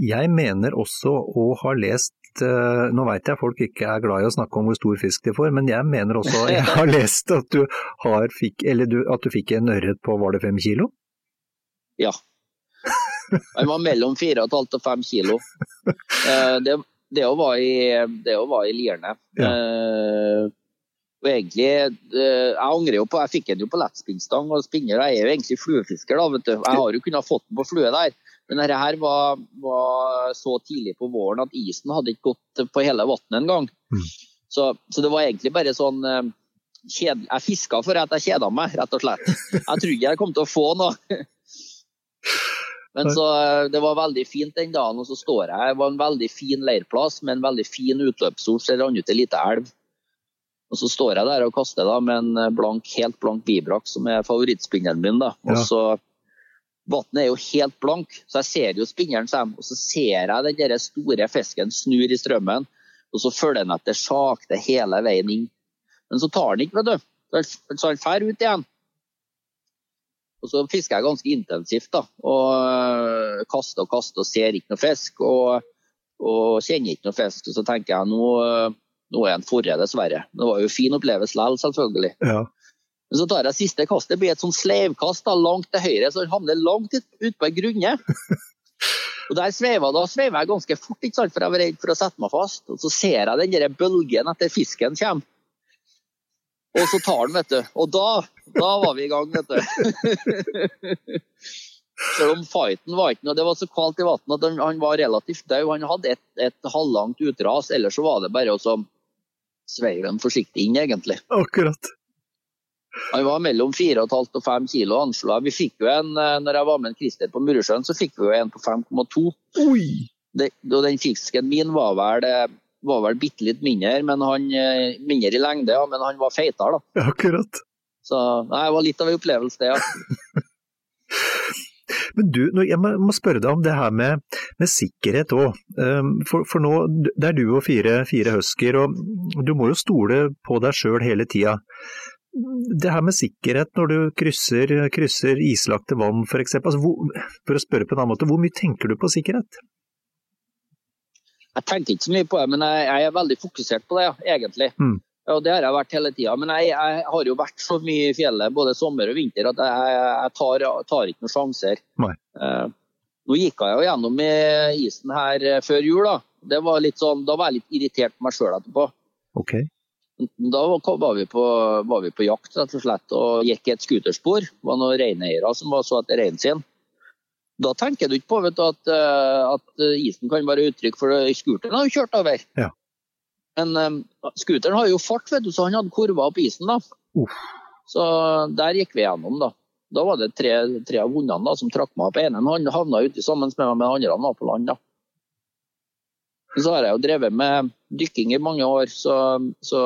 Jeg mener også å ha lest Eh, nå vet jeg folk ikke er glad i å snakke om hvor stor fisk de får, men jeg mener også jeg har lest at du, har, fikk, du, at du fikk en ørret på var det fem kilo? Ja. Den var mellom fire og et halvt og fem kilo. Eh, det, å var i, det var i Lierne. Ja. Uh, og egentlig, Jeg angrer jo på Jeg fikk den jo på lettspinnstang og spinner. Jeg er jo egentlig fluefisker, da. vet du. Jeg har jo kunnet fått den på flue der. Men dette her var, var, så tidlig på våren at isen hadde ikke gått på hele vannet engang. Mm. Så, så det var egentlig bare sånn kjed. Jeg fiska for at jeg kjeda meg, rett og slett. Jeg trodde jeg kom til å få noe. Men så, eh, Det var veldig fint den dagen, og så står jeg. Det var en veldig fin leirplass med en veldig fin utløpsord som rant ut ei lita elv. Og Så står jeg der og kaster da med en blank, helt blank bibrak, som er favorittspinneren min. da. Og så Vannet er jo helt blank, så jeg ser jo spinneren komme. og så ser jeg den der store fisken snur i strømmen. Og så følger den etter sakte hele veien inn. Men så tar den ikke, vet du. Så han drar ut igjen. Og så fisker jeg ganske intensivt, da. Og øh, kaster og kaster og ser ikke noe fisk. Og, og kjenner ikke noe fisk. Og så tenker jeg nå, øh, nå er han forre, dessverre. Det var jo fin opplevelse likevel, selvfølgelig. Ja. Men så tar jeg siste kastet, det blir et sånn sleivkast da, langt til høyre, så den havner langt utpå ei grunne. Og der sveiver, Da sveiver jeg ganske fort, ikke sant, for jeg var redd for å sette meg fast. Og Så ser jeg den der bølgen etter fisken kommer. Og så tar den, vet du. Og da, da var vi i gang, vet du. Selv om fighten var ikke noe, det var så kaldt i vannet at han var relativt død. Han hadde et, et halvlangt utras, ellers så var det bare å sveive den forsiktig inn, egentlig. Akkurat. Han var mellom 4,5 og 5 kilo anslag. Vi fikk jo en, eh, når jeg var med en Christer på Murusjøen, så fikk vi jo en på 5,2. Og den fisken min var vel, eh, var vel bitte litt mindre, men han, eh, mindre i lengde, ja, men han var feitere, da. Akkurat. Så nei, det var litt av en opplevelse, det, ja. Men du, jeg må spørre deg om det her med, med sikkerhet òg. For, for, nå, det er du og fire, fire husker, og du må jo stole på deg sjøl hele tida det her med sikkerhet når du krysser, krysser islagte vann f.eks. Altså, for å spørre på en annen måte, hvor mye tenker du på sikkerhet? Jeg tenker ikke så mye på det, men jeg, jeg er veldig fokusert på det, ja, egentlig. Mm. Ja, det har jeg vært hele tida. Men jeg, jeg, har jo vært så mye i fjellet både sommer og vinter at jeg, jeg tar, tar, ikke noen sjanser. Eh, nå gikk jeg jo gjennom isen her før jul. Da det var litt sånn, da var jeg litt irritert på meg sjøl etterpå. Okay. Da var vi, på, var vi, på, jakt rett og slett, og gikk i et skuterspor. Det var noen reineiere som var så etter reinen sin. Da tenker du ikke på du, at, eh, at, isen kan være uttrykk for scooteren har jo kjørt over. Ja. Men um, scooteren har jo fart, vet du, så han hadde kurva opp isen. da. Uff. Så der gikk vi gjennom, da. Da var det tre, tre av hundene da, som trakk meg opp. Han havna uti sammen med meg, men den andre var på land. da. Så har jeg jo drevet med dykking i mange år, så, så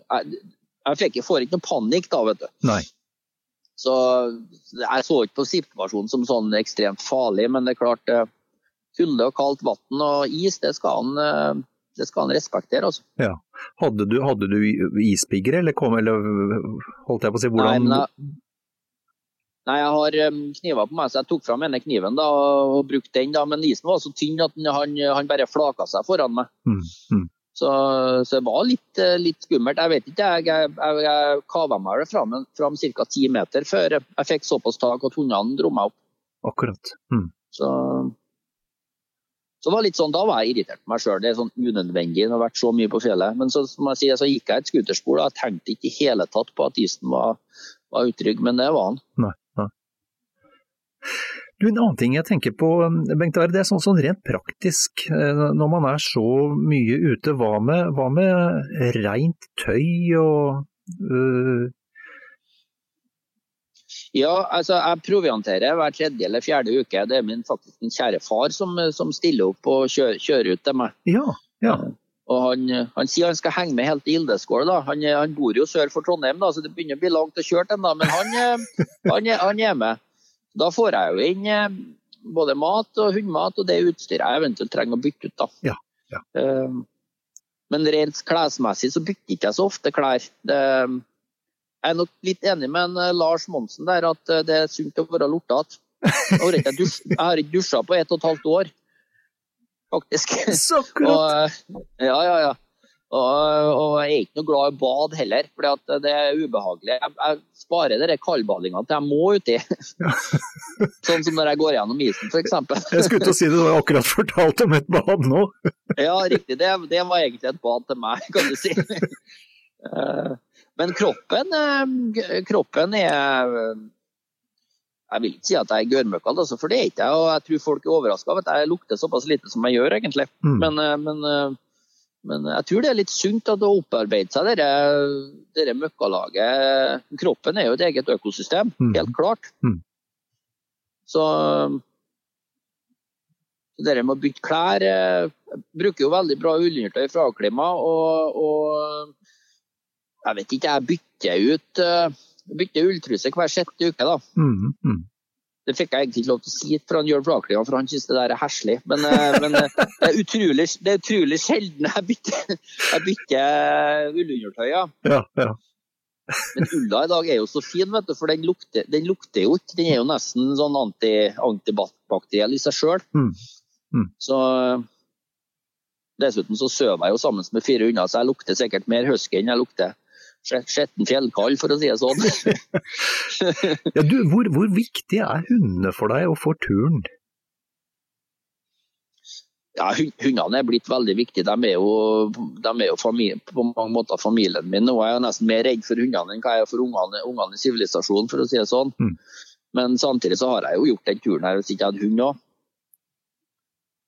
jeg, jeg fikk, får ikke noe panikk da, vet du. Nei. Så jeg så ikke på situasjonen som sånn ekstremt farlig, men det er klart kulde og kaldt vann og is, det skal han eh, det skal han respektere. Altså. Ja. Hadde du, hadde du ispigger, eller, kom, eller holdt jeg på å si hvordan Nei, jeg, nei, jeg har kniver på meg, så jeg tok fram ene kniven da, og brukte den. da, Men isen var så tynn at han, han bare flaka seg foran meg. Mm, mm. Så, så, det var litt, eh, litt, skummelt. Jeg vet ikke, jeg, jeg, jeg, kava meg fram, fram ca. ti meter før jeg fikk såpass tak at hundene dro meg opp. Akkurat. Mm. Så så var litt sånn, Da var jeg irritert på meg sjøl. Det er sånn unødvendig. Det har vært så mye på fjellet. Men så, som jeg sier, så gikk jeg et skuterspor. Jeg tenkte ikke i hele tatt på at isen var, var utrygg, men det var han. Nei. Du, En annen ting jeg tenker på, Bengt Are, det er sånn, sånn, rent praktisk eh, når man er så mye ute. Hva med, hva med rent tøy og øh, ja, altså jeg provianterer hver tredje eller fjerde uke. Det er min, faktisk min kjære far som, som stiller opp og kjører, kjører, ut til meg. Ja, ja. Og han, han, sier han skal henge med helt til Ildeskål. da. Han, han, bor jo sør for Trondheim, da, så det begynner å bli langt å kjøre til men han, han, han, er med. Da får jeg jo inn eh, både mat og hundmat og det utstyret jeg eventuelt trenger å bytte ut. da. Ja, ja. Uh, men rent klesmessig så bytter ikke jeg så ofte klær. Jeg er nok litt enig med eh, Lars Monsen der at eh, det er sunt å være lortete. Jeg har ikke dusja på ett og et halvt år, faktisk. Så klart! Og, ja, ja, ja. Og, og, jeg er ikke noe glad i bad heller, for det er ubehagelig. Jeg, jeg sparer de kaldbadingene til jeg må uti. Ja. sånn som når jeg går gjennom isen, f.eks. jeg skulle til å si det, du har akkurat fortalt om et bad nå. ja, riktig. Det, det, var egentlig et bad til meg, kan du si. Eh, men kroppen, eh, kroppen er Jeg vil ikke si at jeg er gørrmøkkal, altså, for det er ikke jeg. Og jeg tror folk er overraska over at jeg lukter såpass lite som jeg gjør, egentlig. Mm. Men, eh, men, men, jeg tror det er litt sunt at å opparbeide seg dette, dette møkkalaget. Kroppen er jo et eget økosystem, mm. helt klart. Mm. Så det med å bytte klær Jeg bruker jo veldig bra ullundertøy fra Aklima. Og, og jeg vet ikke, jeg bytter ut uh, bytter ulltruse hver sjette uke. da. Mm, mm. Det fikk jeg egentlig ikke lov til å si for han Jørn Flaklia, for han synes det der er heslig. Men, uh, men uh, det, er utrolig, det er utrolig sjelden jeg bytter, jeg bytter ullundertøy. Ja. Ja, ja. Men ulla i dag er jo så fin, vet du, for den lukter, den lukter jo ikke. Den er jo nesten sånn anti, antibakteriell i seg sjøl. Mm. Mm. Så Dessuten så sover jeg jo sammen med fire hunder, så jeg lukter sikkert mer husky enn jeg lukter skjetten fjellkall, for å si det sånn. ja, du, hvor, hvor, viktig er hundene for deg og for turen? Ja, Hundene er blitt veldig viktige. De er jo, de er jo familie, på mange måter familien min. Nå er jeg nesten mer redd for hundene enn hva jeg er for ungene, ungene i sivilisasjonen, for å si det sånn. Mm. Men samtidig så har jeg jo gjort den turen her hvis ikke jeg hadde hund òg.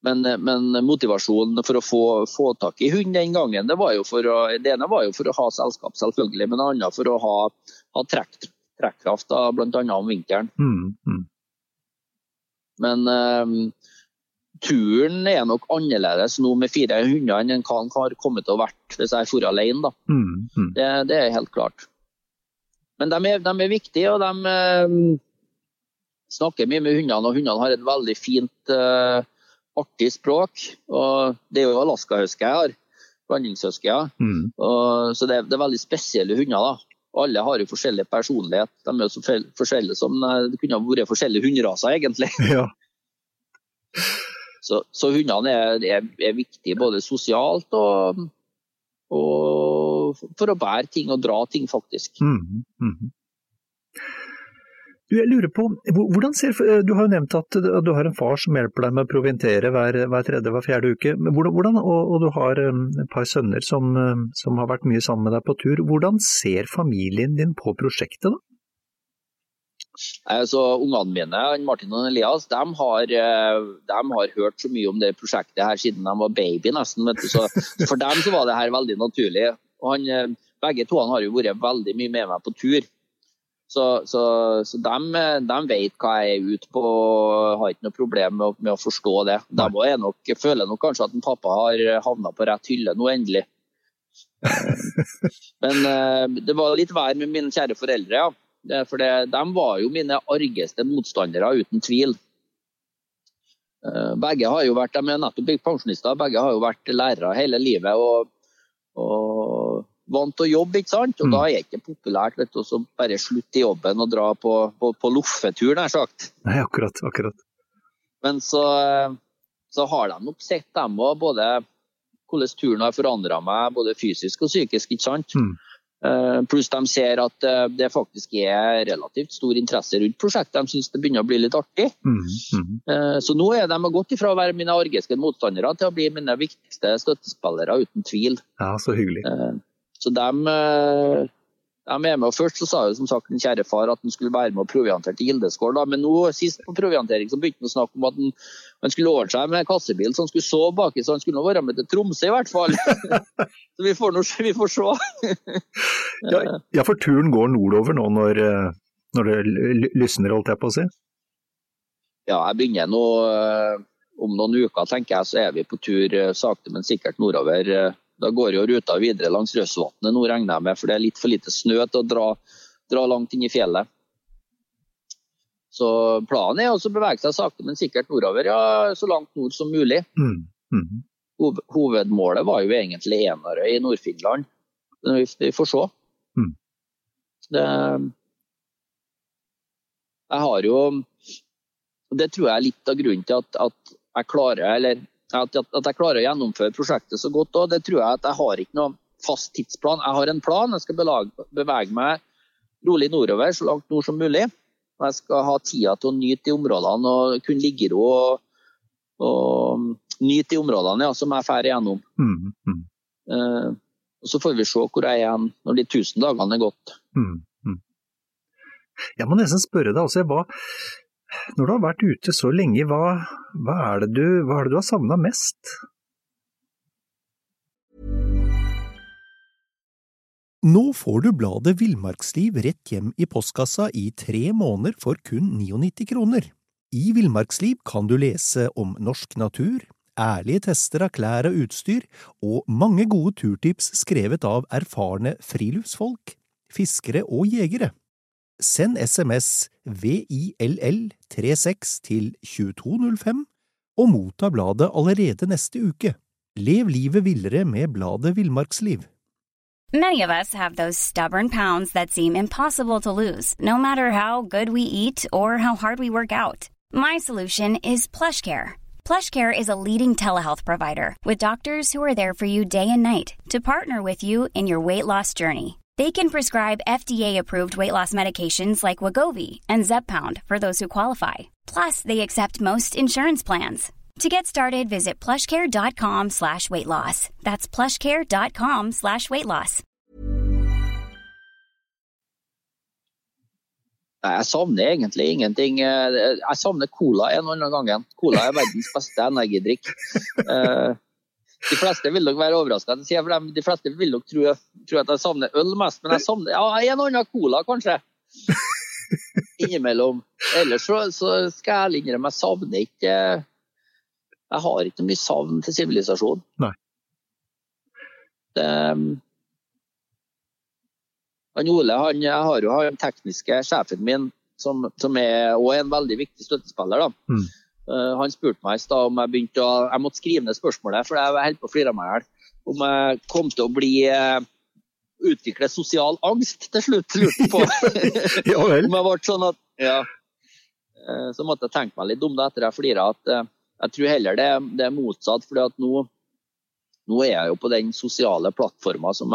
Men, men, motivasjonen for å få, få, tak i hund den gangen, det var jo for å, det ene var jo for å ha selskap, selvfølgelig, men det andre for å ha, ha trekk, trekkraft, bl.a. om vinteren. Mm, mm. Men um, turen er nok annerledes nå med fire hunder enn hva han har kommet til å vært hvis jeg for alene. Da. Mm, mm, det, det, er helt klart. Men de er, de er viktige, og de um, snakker mye med hundene. Og hundene har et veldig fint uh, artig språk. og Det er jo alaskahøske jeg har. Blandingshusky. Mm. Så det er, det er, veldig spesielle hunder. da. Alle har jo forskjellig personlighet. De er jo så forskjellige som Det kunne vært forskjellige hunderaser, egentlig. Ja. Så, så hundene er, er, er, viktige både sosialt og, og for å bære ting og dra ting, faktisk. Mm, mm. Du, jeg lurer på, hvordan ser, du har jo nevnt at du har en far som hjelper deg med å proventere hver, hver tredje, hver fjerde uke. Hvordan, og, og, du har um, et par sønner som, um, som, har vært mye sammen med deg på tur. Hvordan ser familien din på prosjektet, da? Så Ungene mine, Martin og Elias, de har, eh, de har, hørt så mye om det prosjektet her siden de var baby, nesten. Så for dem så var det her veldig naturlig. Han, eh, begge to har jo vært veldig mye med meg på tur. Så, så, så de, de, vet hva jeg er ute på og har ikke noe problem med, med å forstå det. De nok, føler nok kanskje at en pappa har havna på rett hylle nå, endelig. Men eh, det var litt vær med mine kjære foreldre, ja. For det, de var jo mine argeste motstandere, uten tvil. Eh, begge har jo vært, De er nettopp pensjonister, begge har jo vært lærere hele livet. og, og vant til å jobbe, ikke sant? Og mm. da er det ikke populært vet du, å bare slutte i jobben og dra på, på, på loffetur, nær sagt. Nei, akkurat, akkurat. Men så, så har de nok sett, dem òg, både hvordan turen har forandra meg, både fysisk og psykisk, ikke sant. Mm. Uh, pluss de ser at uh, det faktisk er relativt stor interesse rundt prosjektet. De syns det begynner å bli litt artig. Mm, mm. Uh, så nå er de gått ifra å være mine argiske motstandere til å bli mine viktigste støttespillere, uten tvil. Ja, så hyggelig. Så de, eh, de er med. og Først så sa jo som sagt den kjære far at han skulle være med og proviantere til Gildeskål. Da. Men nå sist på proviantering så begynte han å snakke om at han, han skulle ordne seg med kassebil så han skulle sove baki, så han skulle nå være med til Tromsø i hvert fall. så vi får, noe, vi får se. ja, ja, for turen går nordover nå når, eh, når det lysner, holdt jeg på å si? Ja, jeg begynner nå eh, om noen uker, tenker jeg, så er vi på tur sakte, men sikkert nordover da går jo ruta videre langs Røsvatnet nå, regner jeg med, for det er litt for lite snø til å dra, dra langt inn i fjellet. Så planen er å bevege seg sakte, men sikkert nordover, ja, så langt nord som mulig. Mm. Mm. Hovedmålet var jo egentlig Enarøy i Nord-Finland. Vi får se. Mm. Det, jeg har jo Det tror jeg er litt av grunnen til at, at jeg klarer, eller at, at, jeg klarer å gjennomføre prosjektet så godt. òg, det tror jeg at jeg har ikke noe fast tidsplan. Jeg har en plan. Jeg skal belage, bevege meg rolig nordover så langt nord som mulig. Og jeg skal ha tida til å nyte de områdene og kunne ligge i ro og, og, nyte de områdene ja, som jeg drar igjennom. Mm, mm. Uh, og Så får vi se hvor jeg er igjen når de tusen dagene er gått. Mm, mm. jeg må nesten spørre deg også, hva, når du har vært ute så lenge, hva, hva, er, det du, hva er det du har savna mest? Nå får du bladet Villmarksliv rett hjem i postkassa i tre måneder for kun 99 kroner. I Villmarksliv kan du lese om norsk natur, ærlige tester av klær og utstyr, og mange gode turtips skrevet av erfarne friluftsfolk, fiskere og jegere. Send SMS VILL36 til 2205 og motta bladet allerede neste uke. Lev livet villere med bladet Villmarksliv. Many of us have those stubborn pounds that seem impossible to lose, no matter how good we eat or how hard we work out. My PlushCare. PlushCare is a leading telehealth provider with doctors who are there for you day and night to partner with you in your weight loss journey. They can prescribe FDA-approved weight loss medications like Wagovi and Zepbound for those who qualify. Plus, they accept most insurance plans. To get started, visit plushcare.com slash weight loss. That's plushcare.com slash weight loss. Jeg savner egentlig ingenting. Jeg savner cola en eller annen gang. Cola er verdens beste energidrikk. De fleste vil nok være overraska, for de fleste vil nok tro, tro, at jeg savner øl mest. Men jeg savner ja, en annen cola, kanskje. Innimellom. Ellers så, så skal jeg innrømme, jeg savner ikke Jeg har ikke mye savn til sivilisasjon. Nei. Det, han Ole han, jeg har jo han tekniske sjefen min, som, som er òg en veldig viktig støttespiller. da. Mm. Eh, han spurte meg i stad om jeg begynte å Jeg måtte skrive ned spørsmålet, for jeg holdt på å flire meg i hjel. Om jeg kom til å bli eh, utvikle sosial angst til slutt, lurte på. ja vel. om jeg ble sånn at, ja. Eh, så måtte jeg tenke meg litt om det etter jeg flira. At jeg tror heller det, det er motsatt. for nå, nå, er jeg jo på den sosiale plattforma som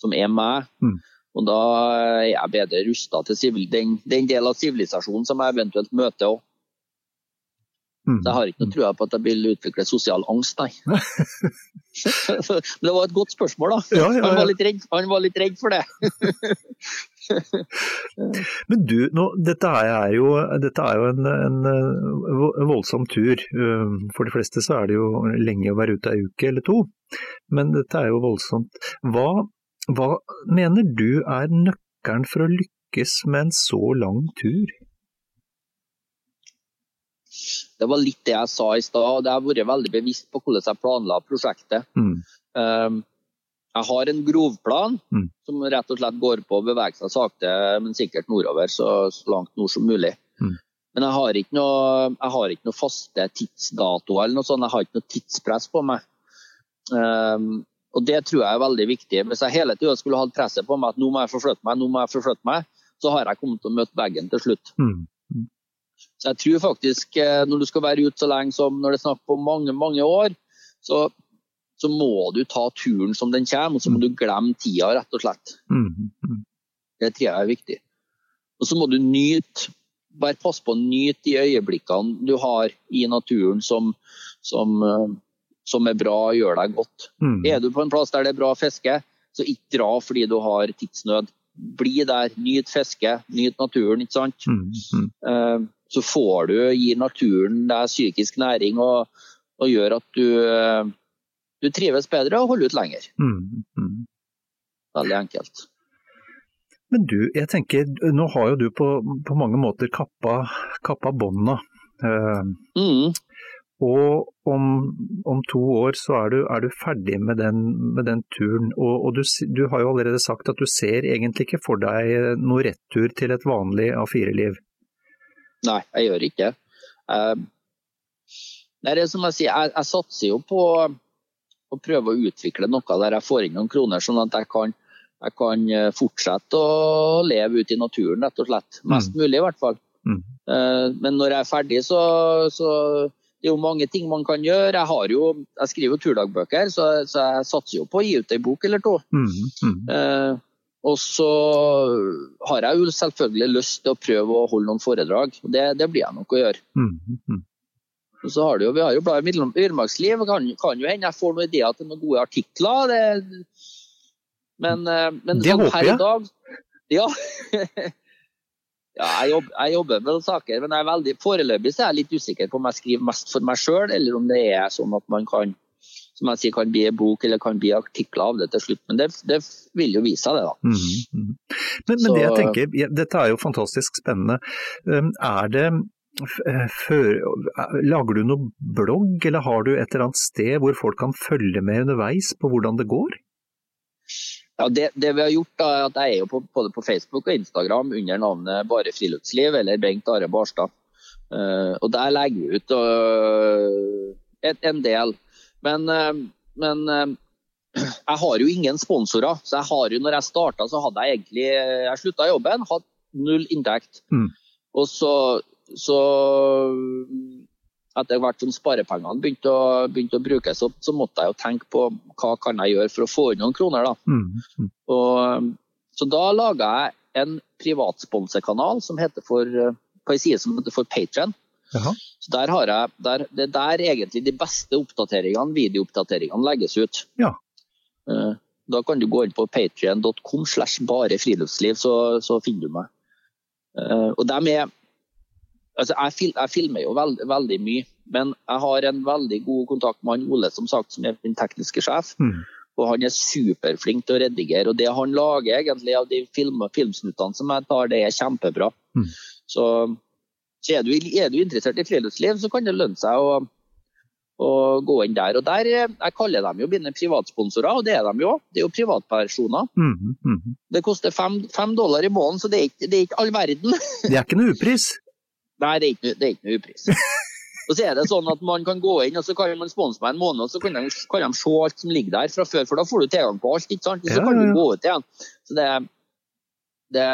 som er meg. Mm. Og da er jeg bedre rusta til den, den del av sivilisasjonen som jeg eventuelt møter òg. Mm. Så jeg har ikke noe trua på at jeg vil utvikle sosial angst, nei. Men det var et godt spørsmål, da. Ja, ja, Han, var redd, han var litt redd for det. Men du, nå, dette er jo, dette er jo en, en eh, voldsom tur. Eh, For de fleste så er det jo lenge å være ute ei uke eller to, men dette er jo voldsomt. Hva, hva mener du er nøkkelen for å lykkes med en så lang tur? Det var litt det jeg sa i stad. Jeg har vært veldig bevisst på hvordan jeg planla prosjektet. Mm. Um, jeg har en grovplan Mm. som rett og slett går på å bevege seg sakte, men sikkert nordover, så, så langt nord som mulig. Mm. Men jeg har, ikke noe, jeg har ikke noe faste tidsdatoer eller noe sånt. Jeg har ikke noe tidspress på meg. Um, og det tror jeg er veldig viktig. Hvis jeg hele tida skulle hatt presset på meg at nå må jeg forflytte meg, nå må jeg forflytte meg, så har jeg kommet til å møte veggen til slutt. Mm. Så jeg tror faktisk, eh, når du skal være ute så lenge som når det er snakk på mange, mange år, så, så må du ta turen som den kommer, og så må du glemme tida, rett og slett. Mm. Mm. Det tror jeg er viktig. Og så må du nyte, bare passe på å nyte de øyeblikkene du har i naturen som, som, eh, som er bra og gjør deg godt. Mm. Er du på en plass der det er bra fiske, så ikke dra fordi du har tidsnød. Bli der, nyt fiske, nyt naturen, ikke sant. Mm. Mm. Så får du, gi naturen deg psykisk næring og, og gjør at du, du trives bedre og holder ut lenger. Mm. Mm. Veldig enkelt. Men du, jeg tenker, nå har jo du på, på mange måter kappa, kappa bånda. Eh, Mm. Og om, om to år så er du, er du ferdig med den, med den turen. Og, og du, du har jo allerede sagt at du ser egentlig ikke for deg noe retur til et vanlig A4-liv. Nei, jeg gjør ikke. Eh, Det er som jeg sier, jeg, jeg satser jo på å prøve å utvikle noe der jeg får inn noen kroner, sånn at jeg kan, jeg kan eh, fortsette å leve ute i naturen, rett og slett. Mest mulig, i hvert fall. Mm. Uh, Men når jeg er ferdig, så, så det er jo mange ting man kan gjøre. Jeg, har jo, jeg skriver jo turdagbøker, så, så jeg satser jo på å gi ut ei bok eller to. Mm, mm, og så har jeg jo selvfølgelig lyst til å prøve å holde noen foredrag. og Det, det blir jeg nok å gjøre. mm, mm. Og så har det jo, Vi har jo bladet Villmarksliv. Kan, kan jo hende jeg får noen ideer til noen gode artikler. Det, men, eh, men Det sånn håper jeg. dag Ja. ja jeg, jobb, jeg jobber med noen saker, men jeg er veldig, foreløpig så er jeg litt usikker på om jeg skriver mest for meg sjøl, eller om det er sånn at man kan som jeg sier, kan bli en bok eller kan bli artikler av det til slutt. Men det, det vil jo vise seg, det. da. Mm, -hmm. Men, men det jeg tenker, dette er jo fantastisk spennende. Um, Er det eh, før, Lager du noe blogg, eller har du et eller annet sted hvor folk kan følge med underveis på hvordan det går? Ja, det, det vi har gjort da, er at Jeg er jo på, både på Facebook og Instagram under navnet Bare friluftsliv eller Bengt Are Barstad. Uh, og Der legger vi ut uh, et, en del. Men, eh, men eh, jeg har jo ingen sponsorer. så jeg har jo, når jeg starta, så hadde jeg egentlig Jeg slutta jobben, hatt null inntekt. Mm. Og så, så etter hvert som sparepengene begynte å, begynte å brukes opp, så måtte jeg jo tenke på hva kan jeg gjøre for å få inn noen kroner. da. Mm, mm. Og, så da laga jeg en privatsponsekanal som heter for, eh, på en side som heter for Patreon. Jaha. Så der har jeg, der, det er der egentlig de beste oppdateringene, videooppdateringene legges ut. Ja. Eh, Da kan du gå inn på patrion.com slash bare friluftsliv, så, så finner du meg. Eh, Og dem er Altså, jeg, fil, jeg filmer jo veld, veldig mye, men jeg har en veldig god kontakt med han Ole, som sagt, som er min tekniske sjef. Mm. Og han er superflink til å redigere. Og det han lager egentlig av de film, filmsnuttene som jeg tar, det er kjempebra. Mm. Så, så er, du, er du interessert i friluftsliv, så kan det lønne seg å, å gå inn der. Og der, eh, Jeg kaller dem jo mine privatsponsorer, og det er de jo. Det er jo privatpersoner. Mm, -hmm. Det koster fem, fem dollar i måneden, så det er, ikke, det er ikke all verden. Det er ikke noe upris. Nei, det er ikke, det er ikke noe upris. Og så er det sånn at Man kan gå inn og så kan man sponse meg en måned, og så kan de, kan de se alt som ligger der fra før. For da får du tilgang på alt. ikke sant? Og så kan du gå ut igjen. Så det, det,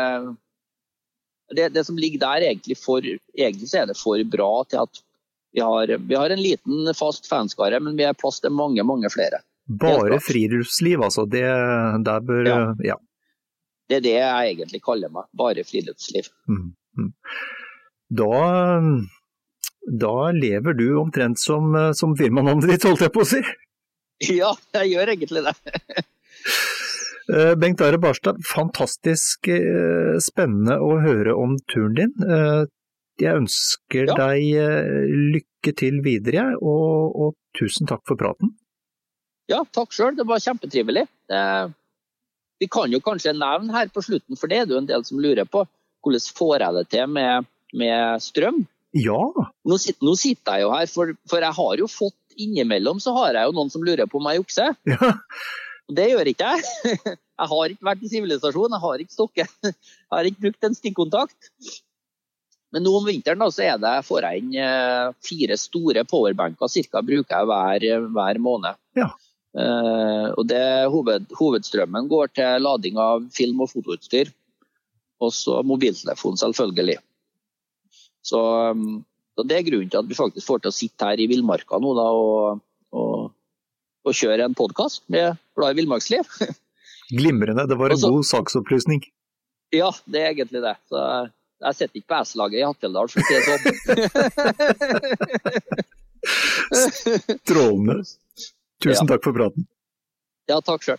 det, det som ligger der, egentlig for, egentlig er det for bra til at vi har, vi har en liten fast fanskare, men vi har plass til mange, mange flere. Bare friluftsliv, altså. Det der bør Ja. ja. Det er det jeg egentlig kaller meg. Bare friluftsliv. Mm, mm. Da, da lever du omtrent som, som firmanavnet ditt, holdt jeg på å si. Ja, jeg gjør egentlig det. Eh, Bengt Are Barstad, fantastisk eh, spennende å høre om turen din. Eh, Jeg ønsker Ja. deg lykke til videre, og, og tusen takk for praten. Ja, takk sjøl. Det var kjempetrivelig. Det, vi kan jo kanskje nevne her på slutten, for det er det jo en del som lurer på, hvordan får jeg det til med, med strøm? Ja, Nå, nå sitter jeg jo her, for, for jeg har jo fått innimellom så har jeg jo noen som lurer på om jeg jukser. ja. Og Det gjør ikke jeg. Jeg har ikke vært i sivilisasjon, jeg har ikke stokket. Jeg har ikke brukt en stikkontakt. Men nå om vinteren da, så er det, får jeg inn eh, fire store powerbanker cirka, bruker jeg hver, hver måned. Ja. Uh, og det, hoved, hovedstrømmen går til lading av film- og fotoutstyr. Og så mobiltelefon, selvfølgelig. Så, um, så det er grunnen til at vi faktisk får til å sitte her i villmarka nå da, og, og, og kjøre en podkast med Glad i villmarksliv. Glimrende. Det var en Også, god saksopplysning. Ja, det er egentlig det. Så jeg sitter ikke på S-laget i Hattfjelldal, for å si det sånn. Strålende. Tusen Ja. takk for praten. Ja, takk sjøl.